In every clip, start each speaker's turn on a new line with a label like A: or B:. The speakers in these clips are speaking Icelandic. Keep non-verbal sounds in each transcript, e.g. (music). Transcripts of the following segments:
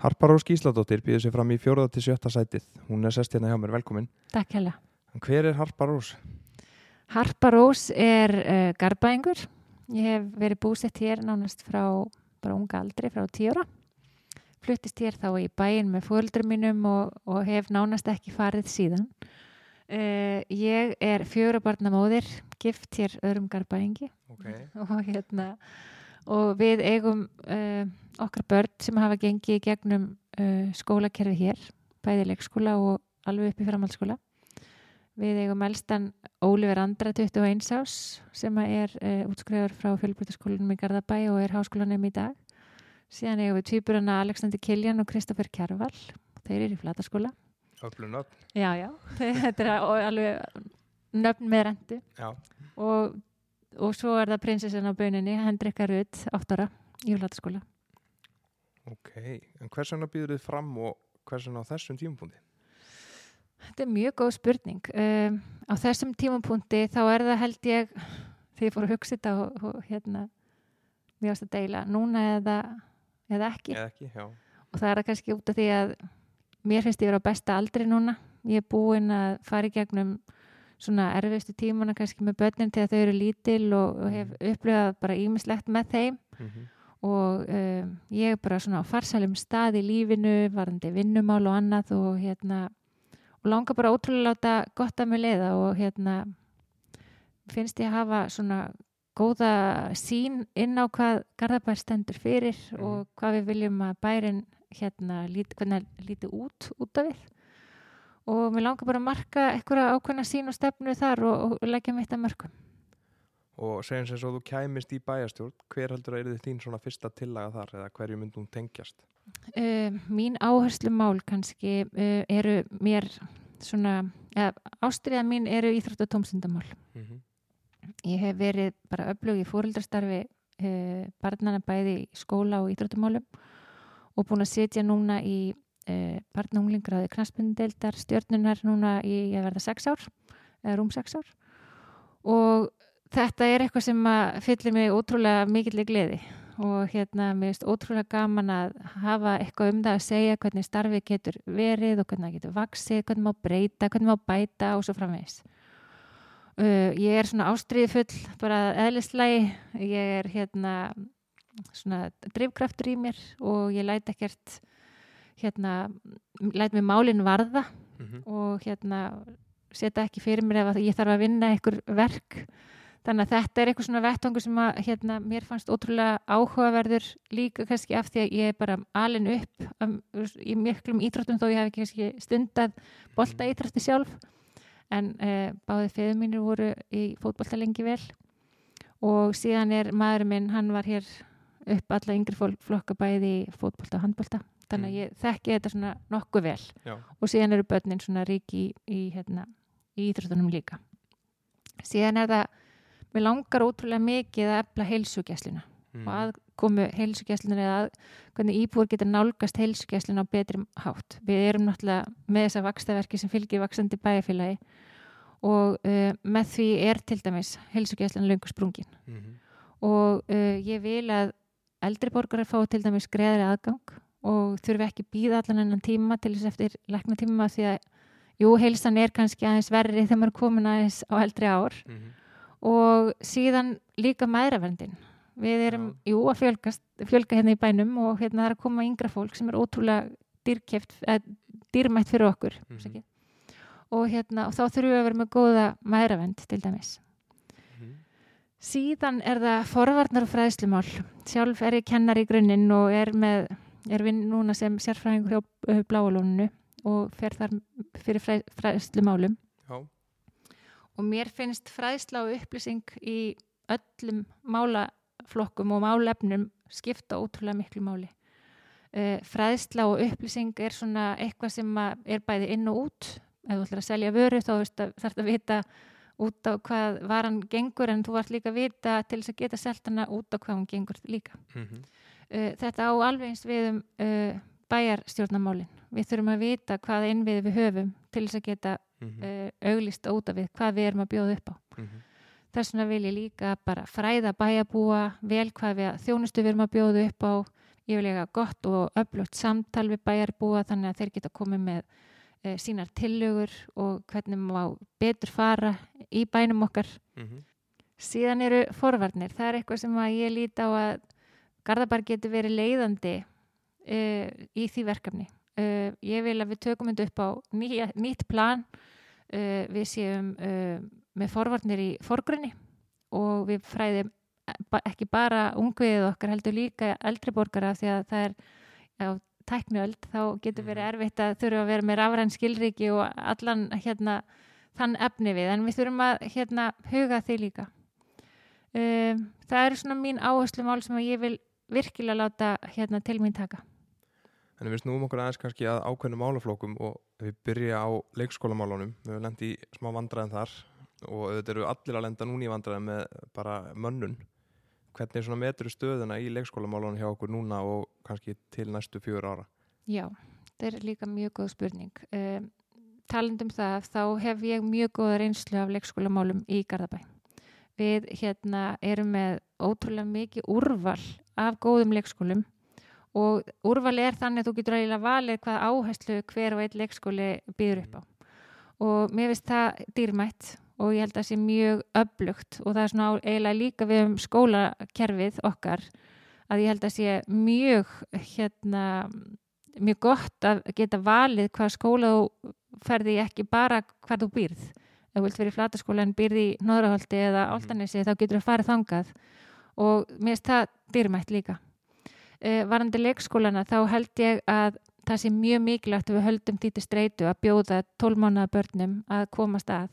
A: Harpa Rós Gísladóttir býður sér fram í fjóraða til sjötta sætið. Hún er sest hérna hjá mér, velkomin.
B: Takk hella.
A: Hver er Harpa Rós?
B: Harpa Rós er uh, garbaðingur. Ég hef verið búsett hér nánast frá bara unga aldri, frá tíu ára. Fluttist hér þá í bæin með fóldur mínum og, og hef nánast ekki farið síðan. Uh, ég er fjórabarnamóðir, gift hér öðrum garbaðingi
A: Okay. (laughs)
B: og hérna og við eigum uh, okkar börn sem hafa gengið gegnum uh, skólakerfi hér, bæði leikskóla og alveg upp í framhaldsskóla. Við eigum elstan Ólífer Andra 21 ás sem er uh, útskrifur frá fjölbrytaskólanum í Garðabæ og er háskólanum í dag. Síðan eigum við týpurana Alexander Kiljan og Kristoffer Kjærvall. Þeir eru í flataskóla.
A: Öflunöfn.
B: Já, já. (laughs) Þetta er alveg nöfn með rendu
A: Já.
B: og, og svo er það prinsessin á bauninni, Hendrikka Rutt, 8 ára í flataskóla.
A: Ok, en hvers vegna býður þið fram og hvers vegna á þessum tímapunkti?
B: Þetta er mjög góð spurning. Um, á þessum tímapunkti þá er það held ég, þegar ég fór að hugsa þetta og, og hérna, mjög ást að deila, núna eða, eða ekki.
A: Eða ekki.
B: Og það er kannski út af því að mér finnst ég vera á besta aldri núna. Ég er búin að fara í gegnum svona erfistu tímana kannski með börnin þegar þau eru lítil og, og hef upplifað bara ímislegt með þeim.
A: Mm
B: og um, ég er bara svona á farsalum stað í lífinu, varandi vinnumál og annað og hérna og langar bara ótrúlega láta gott að mig leiða og hérna finnst ég að hafa svona góða sín inn á hvað Garðabær stendur fyrir
A: Mhm.
B: og hvað við viljum að bærin hérna lít, hvernig líti út út af við og mér langar bara að marka einhverja ákveðna sín og stefnu þar og, og leggja mitt að mörgum.
A: Og segjum sem svo þú kæmist í bæjastjórn, hver heldur að er þið þín svona fyrsta tillaga þar eða hverju myndum tengjast?
B: Uh, mín áherslu mál kannski uh, eru mér svona, eða ástriða mín eru íþrótt og tómstundamál.
A: Mm -hmm.
B: Ég hef verið bara öflug í fóreldrastarfi uh, barnana bæði í skóla og íþróttumálum og búin að setja núna í uh, barnaunglingraði knaspindeldar stjórnunar núna í að verða sex ár, eða rúm sex ár og þetta er eitthvað sem fyllir mig ótrúlega mikill í gleði og hérna mér finnst ótrúlega gaman að hafa eitthvað um það að segja hvernig starfið getur verið og hvernig það getur vaksið, hvernig má breyta, hvernig má bæta og svo framvegis. Uh, ég er svona ástriðfull bara eðlislægi, ég er hérna svona drifkraftur í mér og ég læt ekkert hérna, læt mér málinn varða
A: Mm -hmm.
B: og hérna setja ekki fyrir mér ef ég þarf að vinna einhver verk. Þannig að þetta er eitthvað svona vettvangur sem að hérna, mér fannst ótrúlega áhugaverður líka kannski af því að ég er bara alin upp um, í miklum íþróttum þó ég hef ekki kannski stundað bolta íþrótti sjálf. En uh, báðið feður mínir voru í fótbolta lengi vel. Og síðan er maðurinn minn, hann var hér upp alla yngri fólk, flokka bæði í fótbolta og handbolta þannig að ég þekki þetta svona nokkuð vel.
A: Já.
B: og síðan eru börnin svona ríki í, í, hérna, í íþróttunum líka. Síðan er það mér langar ótrúlega mikið að efla heilsugjæsluna
A: Mm.
B: og að komu heilsugjæslunar eða að, hvernig íbúur geta nálgast heilsugjæsluna á betri hátt. Við erum náttúrulega með þessa vakstaverki sem fylgir vaksandi bæjarfélagi og uh, með því er til dæmis heilsugjæsluna löngu sprungin.
A: Mm
B: og uh, ég vil að eldri borgarar fá til dæmis greiðari aðgang og þurfi ekki býða allan enn tíma til þess eftir lækna tíma því að jú, heilsan er kannski aðeins verri þegar maður er komin aðeins á eldri ár
A: Mm -hmm.
B: og síðan líka mæðraverndin við erum,
A: Já.
B: jú, að fjölgast, fjölga hérna í bænum og hérna það er að koma yngra fólk sem er ótrúlega dýrkeft, eða, dýrmætt fyrir okkur mm og hérna, og þá þurfum við að vera með góða mæðravend til dæmis
A: Mhm.
B: Síðan er það forvarnar og fræðslumál. Sjálf er ég kennar í grunninn og er með, er vinn núna sem sérfræðingur hjá uh, Bláalóninu og fer þar fyrir fræ, fræðslumálum.
A: Já.
B: Og mér finnst fræðsla og upplýsing í öllum málaflokkum og málefnum skipta ótrúlega miklu máli. Uh, fræðsla og upplýsing er svona eitthvað sem er bæði inn og út. Ef þú ætlar að selja vöru þá þarf þetta að vita út á hvað varan gengur en þú vart líka að vita til þess að geta selt hana út á hvað hún gengur líka.
A: Mm -hmm.
B: Uh, þetta á alveg eins við um uh, bæjarstjórnamálin. Við þurfum að vita hvað innvið við höfum til þess að geta
A: Mm -hmm.
B: uh, auglist út af við hvað við erum að bjóða upp á.
A: Mm -hmm.
B: Þess vegna vil ég líka bara fræða bæjabúa vel hvað við þjónustu við erum að bjóða upp á ég vil eiga gott og öflugt samtal við bæjarbúa þannig að þeir geta komið með sínar tillögur og hvernig má betur fara í bænum okkar
A: Mhm.
B: síðan eru forvarnir það er eitthvað sem að ég líti á að Garðabar getur verið leiðandi uh, í því verkefni. Uh, ég vil að við tökum þetta upp á nýja, nýtt plan uh, við séum með forvarnir í forgrunni og við fræðum ekki bara ungviðið okkar heldur líka eldri borgara því að það er á tækniöld þá getur verið erfitt að þurfa að vera með rafræn skilriki og allan hérna þann efni við. En við þurfum að hérna huga því líka. Um, það eru svona mín áherslu mál sem ég vil virkilega láta hérna til mín taka
A: En við snúum okkur aðeins kannski að ákveðnum málaflokkum og við byrja á leikskólamálunum. Við höfum lendið í smá vandræðin þar og þetta eru allir að lenda núna í vandræðin með bara mönnun. Hvernig svona metur stöðuna í leikskólamálunum hjá okkur núna og kannski til næstu fjör ára?
B: Já, þetta er líka mjög góð spurning um, talandum það þá hef ég mjög góða reynslu af leikskólamálum í Garðabæ við hérna erum með ótrúlega mikið úrval af góðum leikskólum. Og úrvali er þannig að þú getur eiginlega valið hvað áherslu hver og einn leikskóli býður upp á. Og mér finnst það dýrmætt og ég held að það sé mjög öflugt. Og það er svona eiginlega líka við um skólakerfið okkar að ég held að sé mjög hérna mjög gott að geta valið hvað skóla þú ferði ekki bara hvar þú býrð. Ef þú vilt verið í flataskóla en býrði í Nóðraholti eða
A: Mhm.
B: Áltanesi þá getur þú farið þangað og mér finnst það dýrmætt líka. Uh, varandi leikskólana þá held ég að það sé mjög mikilvægt að við höldum því til streitu að bjóða 12 mánuða börnum að komast að.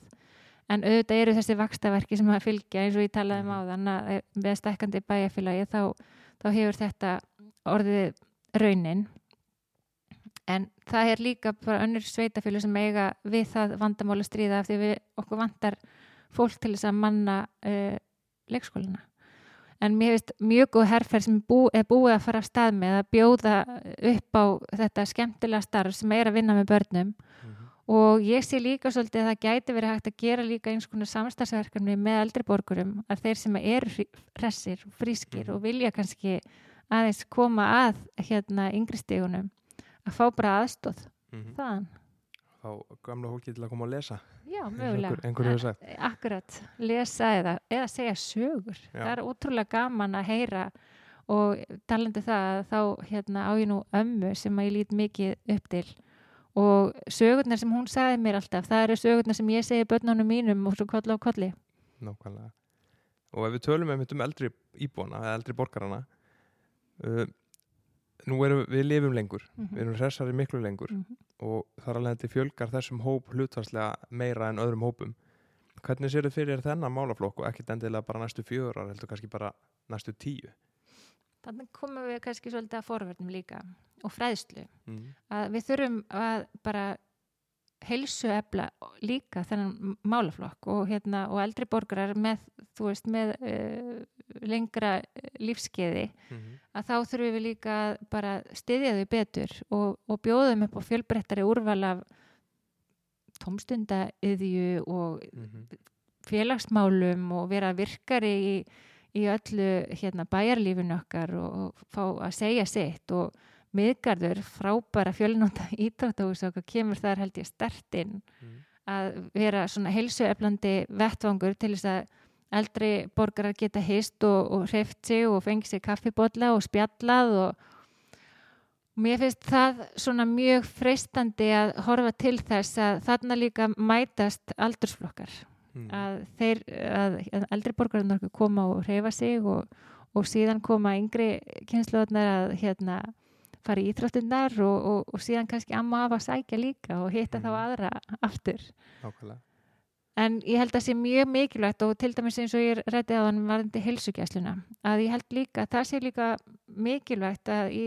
B: En auðvitað eru þessi vakstaverki sem að fylgja eins og ég talaði um á þann að eh, með stækkandi bæjarfélagi þá, þá hefur þetta orðið raunin. En það er líka bara önnur sveitafjölu sem eiga við það vandamála stríða af því við okkur vantar fólk til þess að manna uh, leikskólana en mér finnst mjög góð herrferð sem bú, er búið að fara af stað með að bjóða upp á þetta skemmtilega starf sem er að vinna með börnum og ég sé líka svolítið að það gæti verið hægt að gera líka eins konar samstagsverkefni með eldri borgurum að þeir sem eru hressir, frískir
A: Mhm.
B: og vilja kannski aðeins koma að hérna yngri stegunum að fá bara aðstóð
A: Mhm.
B: þaðan.
A: Þá gamla fólki til að koma að lesa.
B: Já,
A: og
B: mögulega.
A: einhver-.
B: A- Akkurat, lesa eða, eða segja sögur.
A: Já.
B: Það er ótrúlega gaman að heyra og talandi það að þá hérna, á ég nú ömmu sem að ég lít mikið upp til og sögurnar sem hún sagði mér alltaf, það eru sögurnar sem ég segi börnunum mínum og svo kolli á kolli.
A: Nákvæmlega. Og ef við tölum um eldri íbúana, eða eldri borgarana, uh, nú erum við lifum lengur,
B: Mhm.
A: við erum hressari miklu lengur
B: Mhm.
A: og þar alveg til fjölgar þessum hóp hlutvarslega meira en öðrum hópum. Hvernig sér þið fyrir þennan málaflokk og ekkit endilega bara næstu fjögur heldur kannski bara næstu tíu?
B: Þannig komum við kannski svolítið að forverðnum líka og fræðslu.
A: Mm.
B: Að við þurfum að bara heilsu efla líka þennan málaflokk og, hérna, og eldri borgarar með, veist, með uh, lengra eh, lífskeiði
A: Mm
B: að þá þurfum við líka bara styðja þau betur og, og bjóðum upp á fjölbrettari úrval af tómstundaiðju og
A: -hmm.
B: félagsmálum og vera virkari í, í öllu hérna, bæjarlífinu okkar og, og fá að segja sitt og miðgarður frábæra fjölnóta (laughs) íþróttahús okkar kemur þar held ég stertinn
A: Mm.
B: að vera svona heilsueflandi vettvangur til þess að eldri borgarar geta hist og, og hreift sig og fengið sig kaffibotla og spjallað og mér finnst það svona mjög freistandi að horfa til þess að þarna líka mætast aldursflokkar
A: Mm.
B: að þeir að, að eldri borgarar koma og hreyfa sig og, og síðan koma yngri kynsluðarnar að hérna fara í íþróttinnar og, og, og síðan kannski amma af að sækja líka og hitta þá
A: Mhm.
B: aðra aftur
A: Nákvæmlega.
B: En ég held að sé mjög mikilvægt og til dæmis eins og ég rætti á þann varðandi heilsugjæsluna að ég held líka að það sé líka mikilvægt að í,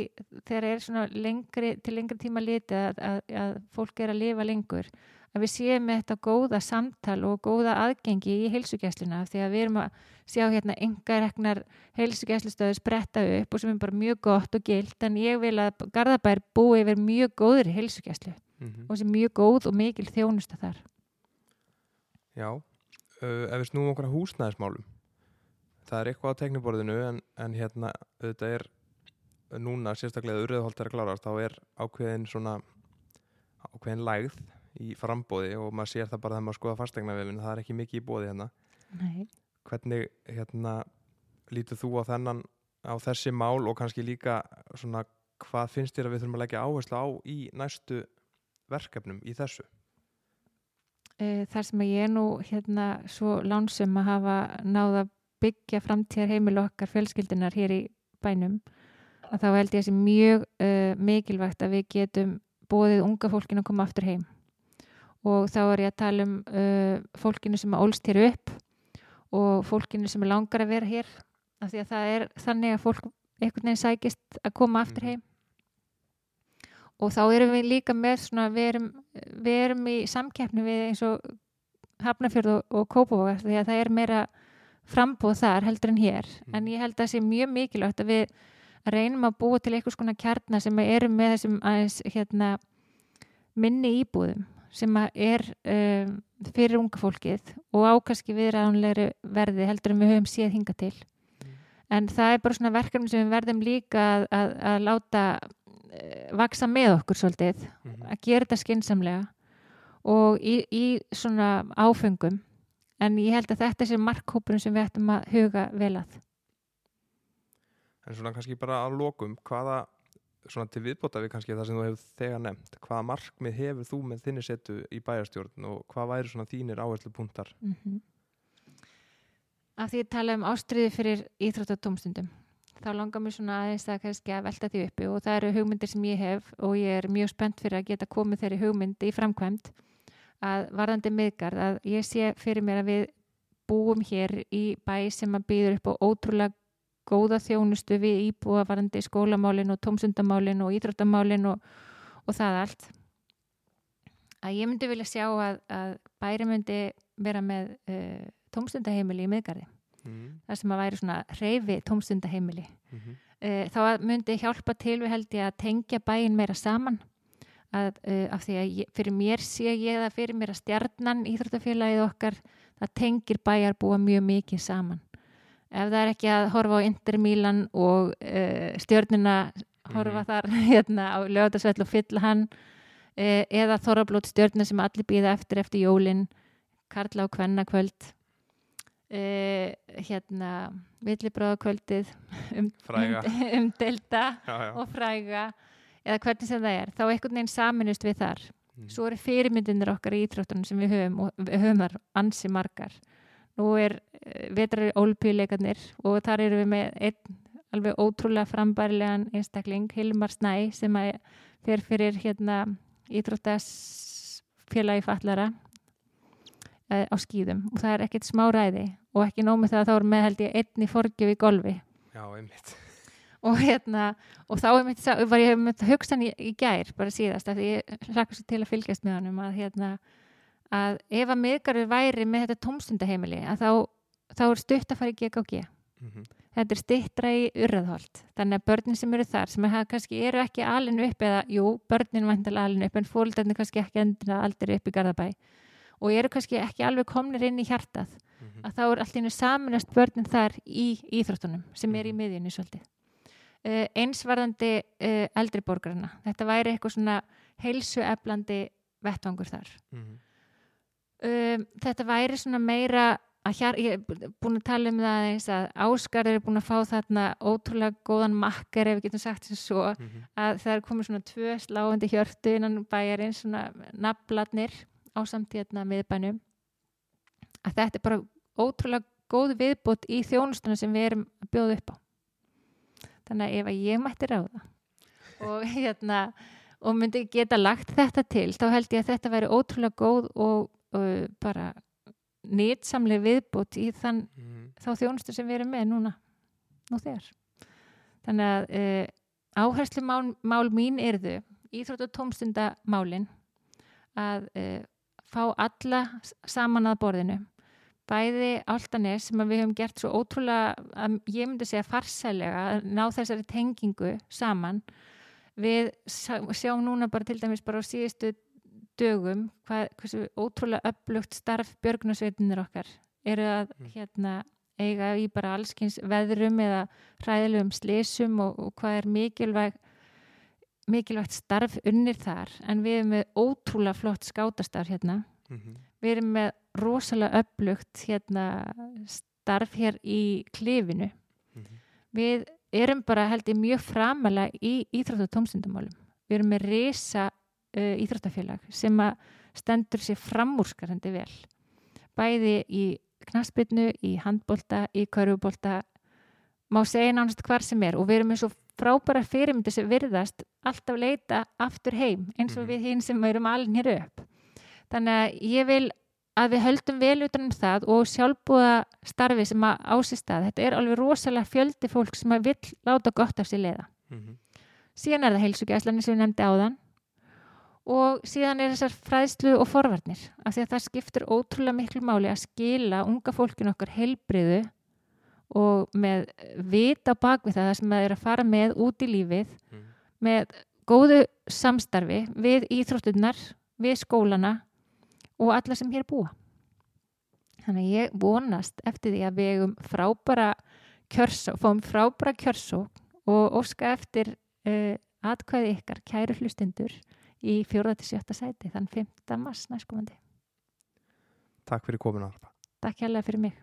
B: þegar er svona lengri, til lengri tíma litið að, að, að fólk er að lifa lengur að við séum með þetta góða samtal og góða aðgengi í heilsugjæsluna því að við erum að sjá hérna engareknar heilsugjæslustöðu spretta upp og sem er bara mjög gott og gilt en ég vil að Garðabær búi yfir mjög góðri heilsugjæslu
A: Mm
B: og sem mjög góð og mikil þjónusta þar.
A: Já, uh, ef við snúum okkur að húsnæðismálum það er eitthvað á tekniborðinu en, en hérna þetta er núna sérstaklega urðuholt er að klárast þá er ákveðin svona ákveðin lægð í frambóði og maður sér það bara þegar maður skoða fastegnavefin það er ekki mikið í bóði hérna.
B: Nei.
A: hvernig hérna lítur þú á þennan á þessi mál og kannski líka svona hvað finnst þér að við þurfum að leggja áherslu á í næstu verkefnum í þessu?
B: Eh, þar sem ég er nú hérna svo lánsum að hafa náða byggja framtíðar heimil okkar fjölskyldunar hér í bænum að þá held ég að sé mjög uh, mikilvægt að við getum bóðið unga fólkinu að koma aftur heim og þá er ég að tala um uh, fólkinu sem að ólst hér upp og fólkinu sem er langar að vera hér af því að það er þannig að fólk einhvern veginn sækist að koma aftur
A: Mhm.
B: heim og þá erum við líka með svona, við erum, við erum í samkeppni við eins og Hafnafjörð og, og Kópavoga því að það er meira frambóð þar heldur en hér
A: Mm.
B: en ég held að það sé mjög mikilvægt að við reynum að búa til einhvers konar kjarnar sem eru með þessum aðeins hérna, minni íbúðum sem er um, fyrir unga fólkið og ákaski viðræðanlegri verði heldur en við höfum séð hinga til. En það er bara svona verkefni sem við verðum líka að, að, að láta uh, vaksa með okkur svolítið
A: Mhm.
B: að gera þetta skinsamlega og í, í svona áfengum en ég held að þetta sé markhópurinn sem við ættum að huga vel að.
A: En svona kannski bara að lokum, hvaða svona til viðbóta við kannski það sem þú hefur þegar nefnt, hvaða markmið hefur þú með þinni setu í bæjarstjórn og hvað væri svona þínir áherslu punktar?
B: mm -hmm. af því að tala um ástriði fyrir íþrótt og tómstundum þá langar mér svona aðeins að kannski að velta því uppi og það eru hugmyndir sem ég hef og ég er mjög spennt fyrir að geta komið þeirri hugmynd í framkvæmt að varðandi miðgarð að ég sé fyrir mér að við búum hér í bæ sem að býður upp á ótrúlega góða þjónustu við íbúa varðandi skólamálin og tómstundamálin og íþróttamálin og, og það allt. Að ég myndi vilja sjá að, að bæri myndi vera með uh, tómstundaheimili í miðgarði.
A: Mm.
B: Þar sem að væri svona reyfi tómstundaheimili.
A: -hmm.
B: uh, þá myndi hjálpa til við held ég að tengja bæin meira saman. Að, uh, af því að ég, fyrir mér sé ég það fyrir mér að stjarnan íþróttafélagið okkar það tengir bæjar búa mjög mikið saman ef það er ekki að horfa á Inter Milan og uh, stjörnuna horfa
A: Mhm.
B: þar (laughs) hérna á lögatarsvell og fylla hann uh, eða þorrablót stjörnuna sem allir býða eftir eftir jólin Karla og Kvenna kvöld uh, hérna villibráðakvöldið (laughs) um,
A: Fræga.
B: um, um delta
A: Já, já.
B: og fræga eða hvernig sem það er þá einhvern veginn saminust við þar
A: Mm.
B: svo eru fyrirmyndinir okkar í íþróttunum sem við höfum og við höfum þar ansi margar nú er uh, vetrar ólpíuleikarnir og þar eru við með einn alveg ótrúlega frambærilegan einstakling, Hilmar Snæ sem að fer fyrir hérna íþróttasfélagi fallara uh, á skýðum og það er ekkert smá ræði og ekki nómið það að þá er með held ég einn í forgjöf í golfi
A: Já, einmitt. (laughs)
B: og hérna og þá er mitt, var ég með hugsan í, í gær bara síðast að ég hlakka svo til að fylgjast með honum að hérna að ef að miðgarður væri með þetta tómstundaheimili að þá, þá er stutt að fara í GKG
A: Mm
B: þetta er stittra í urðholt þannig að börnin sem eru þar sem er, kannski eru ekki alinu upp eða jú, börnin vantilega alinu upp en fólkarnir kannski ekki endur aldrei upp í Garðabæ og eru kannski ekki alveg komnir inn í hjartað
A: -hmm.
B: að þá er allt einu saminast börnin þar í íþróttunum sem er í
A: Mhm.
B: miðjunni svolítið. Uh, einsvarðandi uh, eldri borgarna. Þetta væri eitthvað svona heilsu eflandi vettvangur þar.
A: Mm
B: Um, þetta væri svona meira hér, ég er búin að tala um það eins að Áskarður er búin að fá þarna ótrúlega góðan makkar ef við getum sagt sem svo
A: -hmm.
B: að það er komið svona tvö sláandi hjörtu innan bæjarinn, svona nafnladnir á samtíðna miðbænum að þetta er bara ótrúlega góð viðbútt í þjónustuna sem við erum að bjóða upp á þannig að ef að ég mætti ráða og hérna og myndi geta lagt þetta til þá held ég að þetta væri ótrúlega góð og bara nýtsamlega viðbútt í þann
A: Mm
B: þá þjónustu sem við erum með núna nú þegar. Þannig að uh, áherslu mál, mál mín erðu íþrótt og tómstundamálin að uh, fá alla saman að borðinu. Bæði áltanis sem við höfum gert svo ótrúlega að ég myndi segja farsælega að ná þessari tengingu saman. Við sjá- sjáum núna bara til dæmis bara á síðustu dögum hvað, hversu ótrúlega upplugt starf björgunarsveitinir okkar eru að
A: Mm.
B: hérna eiga í bara allskins veðrum eða hræðilegum slésum og, og hvað er mikilvæg mikilvægt starf unnir þar en við erum með ótrúlega flott skátastarf hérna
A: Mhm.
B: við erum með rosalega upplugt hérna starf hér í klifinu
A: Mhm.
B: við erum bara held ég mjög framalega í íþrótt og tómstundumálum við erum með risa uh, íþróttafélag sem að stendur sér framúrskarandi vel. Bæði í knaspinu, í handbolta, í körfubolta má segja nánast hvar sem er. Og við erum eins og frábæra fyrirmyndir sem virðast alltaf leita aftur heim eins og
A: Mhm.
B: við hinn sem erum alin hér upp. Þannig að ég vil að við höldum vel utan um það og sjálfbúða starfi sem að ásist að þetta er alveg rosalega fjöldi fólk sem að vill láta gott af sér leiða.
A: Mhm.
B: síðan er það heilsugæslan sem við nefndi áðan og síðan er þessar fræðslu og forvarnir af því að það skiptir ótrúlega miklu máli að skila unga fólkinu okkar heilbriðu og með vit á bakvið það sem það er að fara með út í lífið
A: Mhm.
B: með góðu samstarfi við íþróttunar, við skólana og alla sem hér búa. Þannig að ég vonast eftir því að við eigum frábæra kjörsó, fáum frábæra kjörsó og óska eftir uh, atkvæði ykkar, kæru hlustundur í 4. til 7. sæti þann 5. mars næstkomandi.
A: Takk fyrir komuna Harpa
B: Takk hérlega fyrir mig.